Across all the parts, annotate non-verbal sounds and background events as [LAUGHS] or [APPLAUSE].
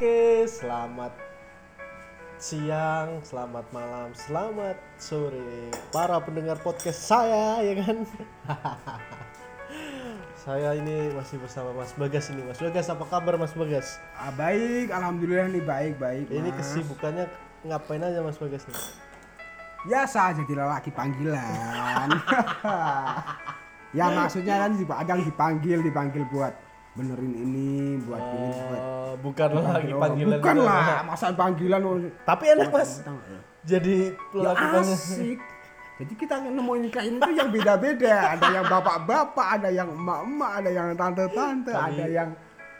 Oke, selamat siang, selamat malam, selamat sore para pendengar podcast saya ya kan. [LAUGHS] saya ini masih bersama Mas Bagas ini. Mas Bagas apa kabar Mas Bagas? Ah, baik, alhamdulillah nih baik baik. Ini Mas. kesibukannya ngapain aja Mas Bagas nih? biasa jadi lelaki panggilan. [LAUGHS] [LAUGHS] ya maksudnya kan kadang dipanggil dipanggil buat benerin ini buat ini buat Oh, bukan lagi Oh, panggilan. bukan lah masa panggilan. Tapi enak Mas. Jadi ya asik jadi kita nemuin kain itu yang beda-beda ada yang bapak-bapak ada yang emak-emak ada yang tante-tante Tapi- ada yang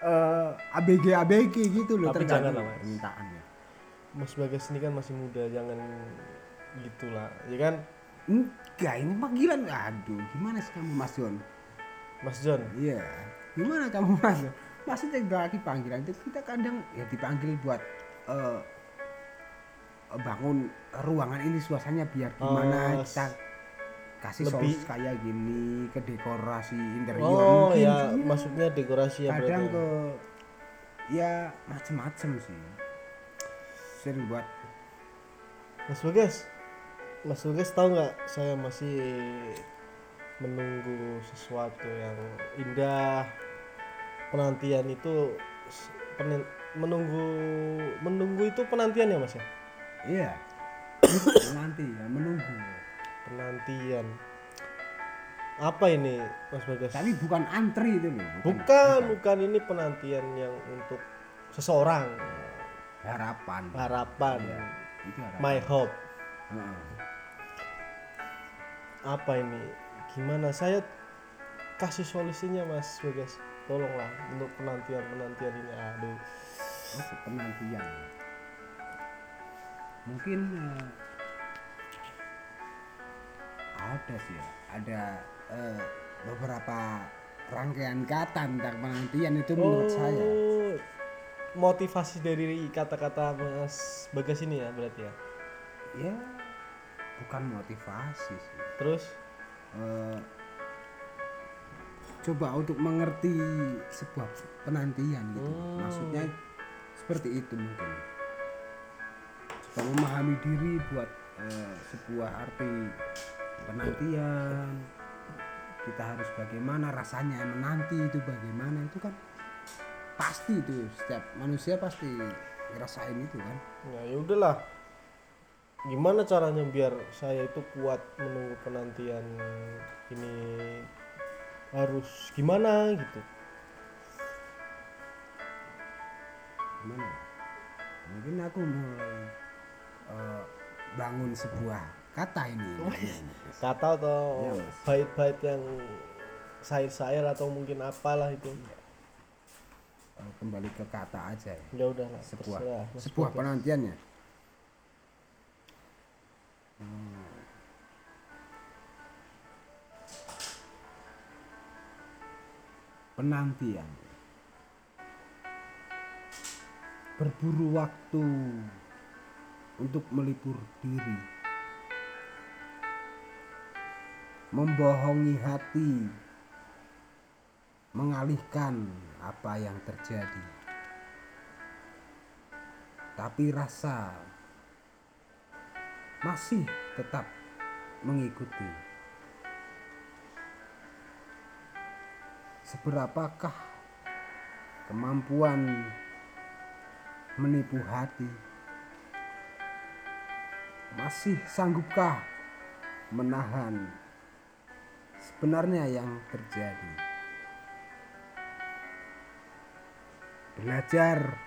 eh, ABG-ABG gitu loh Tapi jangan lah, Mas. permintaannya Mas Bagas ini kan masih muda, jangan gitulah, ya kan? enggak ini panggilan aduh gimana sih kamu Mas John Mas John. Iya. Gimana kamu mas? Maksudnya lagi panggilan itu kita kadang ya dipanggil buat eh, bangun ruangan ini suasananya biar Oh, gimana kita kasih lebih- kayak gini ke dekorasi interior Oh mungkin ya, sih. maksudnya dekorasi ya kadang berarti. ke ya macem-macem sih sering buat Mas Bagas, Mas Bagas tahu nggak saya masih menunggu sesuatu yang indah. Penantian itu penen- menunggu menunggu itu penantian ya Mas ya? iya nanti ya menunggu Penantian. Apa ini Mas Bagas? tapi bukan antri itu loh Bukan, bukan ini penantian yang untuk seseorang. harapan Harapan. Iya, itu harapan My hope. Heeh. apa ini gimana? Saya kasih solusinya mas Bagas. Tolonglah untuk penantian penantian ini. Aduh. Oh, penantian? Mungkin eh, ada sih ya. Ada eh, beberapa rangkaian kata tentang penantian itu menurut saya. Oh, motivasi dari kata-kata mas Bagas ini ya berarti ya? Ya bukan motivasi sih. Terus Eh, coba untuk mengerti sebuah penantian gitu. Hmm. maksudnya seperti itu mungkin. Supaya memahami diri buat eh, sebuah arti penantian. Kita harus bagaimana rasanya menanti itu bagaimana itu kan pasti itu. Setiap manusia pasti ngerasain itu kan. Ya ya udahlah gimana caranya biar saya itu kuat menunggu penantian ini harus gimana gitu? Gimana ya? mungkin aku mulai eh, bangun sebuah kata ini. [LAUGHS] Kata atau Iya, bait-bait yang sair-sair atau mungkin apalah itu? Eh, kembali ke kata aja ya. Ya udahlah sebuah terserah, sebuah penantiannya penantian. Berburu waktu untuk melipur diri. Membohongi hati. Mengalihkan apa yang terjadi. Tapi rasa masih tetap mengikuti. Seberapakah kemampuan menipu hati? Masih sanggupkah menahan sebenarnya yang terjadi? Belajar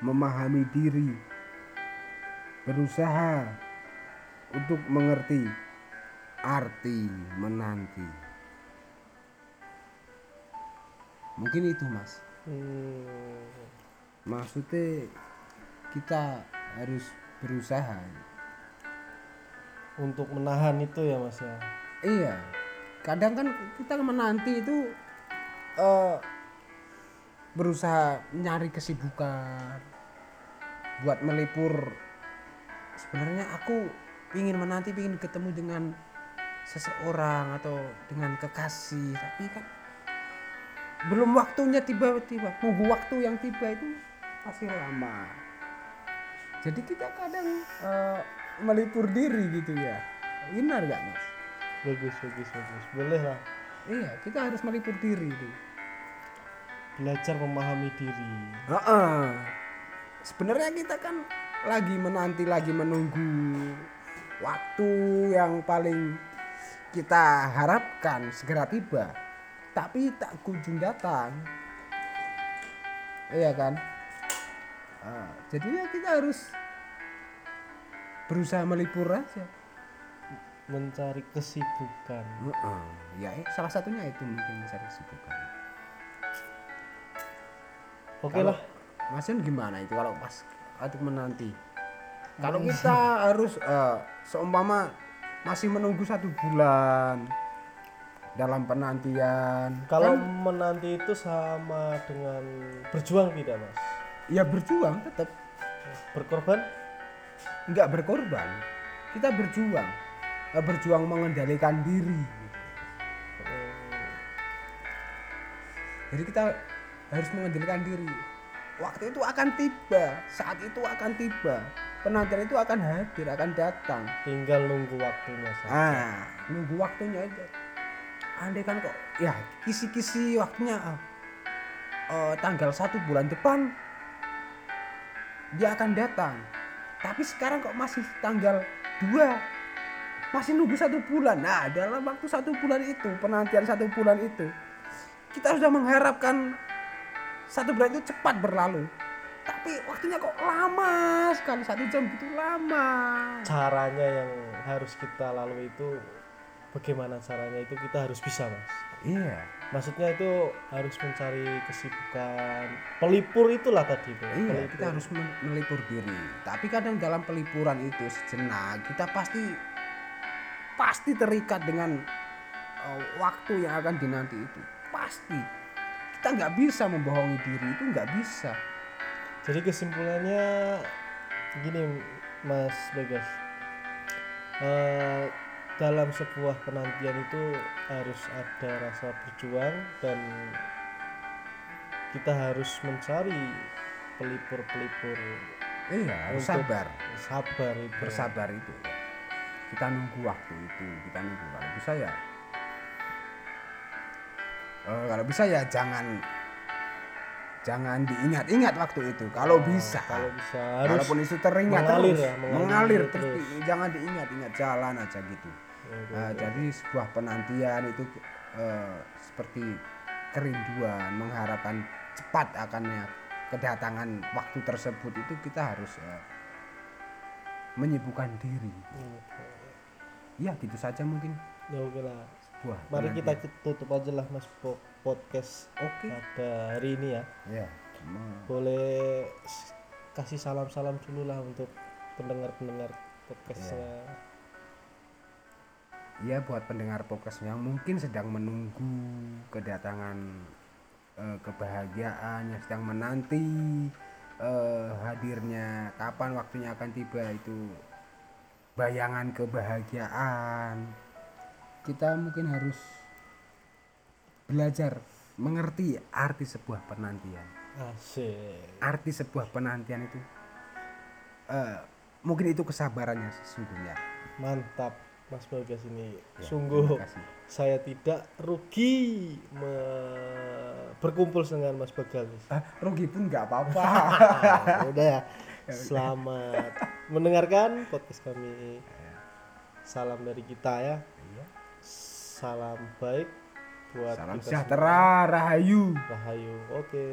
memahami diri, berusaha untuk mengerti arti menanti. Mungkin itu, Mas. Hmm, Maksudnya kita harus berusaha. untuk menahan itu ya mas ya Iya. Kadang kan kita menanti itu eh berusaha nyari kesibukan buat melipur sebenarnya aku ingin menanti ingin ketemu dengan seseorang atau dengan kekasih tapi kan belum waktunya tiba-tiba nunggu waktu yang tiba itu masih lama. Jadi kita kadang eh, melipur diri gitu ya. Benar nggak mas? Bagus bagus bagus. Boleh lah. Iya kita harus melipur diri itu belajar memahami diri. Heeh. sebenarnya kita kan lagi menanti lagi menunggu waktu yang paling kita harapkan segera tiba tapi tak kunjung datang. Iya kan? Ah, jadinya kita harus berusaha melipur aja. Mencari kesibukan. Heeh. ya eh, salah satunya itu mungkin mencari kesibukan. Oke Kalau- lah. Mas Yan gimana itu kalau pas waktu menanti? Kalau kita harus eh, seumpama masih menunggu satu bulan dalam penantian, kalau kan menanti itu sama dengan berjuang tidak mas ya berjuang tetap berkorban nggak berkorban, kita berjuang, Eh, berjuang mengendalikan diri. Jadi kita harus mengendalikan diri. Waktu itu akan tiba, saat itu akan tiba, penantian itu akan hadir, akan datang. tinggal nunggu waktunya saja Ah, nunggu waktunya aja. Andai kan kok, ya kisi-kisi waktunya eh, tanggal satu bulan depan dia akan datang. Tapi sekarang kok masih tanggal 2 masih nunggu satu bulan. Nah, dalam waktu satu bulan itu, penantian satu bulan itu, kita sudah mengharapkan satu bulan itu cepat berlalu. Tapi waktunya kok lama sekali satu jam gitu lama. caranya yang harus kita lalui itu bagaimana caranya itu kita harus bisa mas Iya. maksudnya itu harus mencari kesibukan pelipur itulah tadi itu Iya, pelipur. kita harus melipur diri. Tapi kadang dalam pelipuran itu sejenak kita pasti pasti terikat dengan uh, waktu yang akan dinanti itu. Pasti. Kita nggak bisa membohongi diri itu nggak bisa. jadi kesimpulannya gini mas Begas Eh, dalam sebuah penantian itu harus ada rasa berjuang dan kita harus mencari pelipur-pelipur Iya, harus sabar. sabar itu Bersabar itu. Kita nunggu waktu itu, kita nunggu kalau bisa ya. Eh, kalau bisa ya jangan jangan diingat-ingat waktu itu. Kalau Oh, bisa. kalau bisa harus Walaupun itu teringat mengalir terus, ya, mengalir mengalir, terus. terus, jangan diingat-ingat jalan aja gitu. Nah, oke. jadi sebuah penantian itu eh, seperti kerinduan, mengharapkan cepat akannya kedatangan waktu tersebut itu kita harus eh, menyibukkan diri. Ya gitu saja mungkin ya oke lah sebuah. mari kita penantian. tutup aja lah mas po- podcast Oke. pada hari ini ya Ya. boleh kasih salam-salam dulu lah untuk pendengar-pendengar podcastnya Ya buat pendengar podcast yang mungkin sedang menunggu kedatangan eh, kebahagiaan yang sedang menanti eh, hadirnya kapan waktunya akan tiba itu bayangan kebahagiaan kita mungkin harus belajar mengerti arti sebuah penantian. Asik. Arti sebuah penantian itu eh, mungkin itu kesabarannya sesungguhnya. Mantap mas Bagas ini. Ya, sungguh saya tidak rugi me- berkumpul dengan mas Bagas. Ah, rugi pun nggak apa-apa. Ah, [LAUGHS] udah ya. Selamat mendengarkan podcast kami. Salam dari kita ya. Salam baik buat Salam sejahtera, rahayu. rahayu oke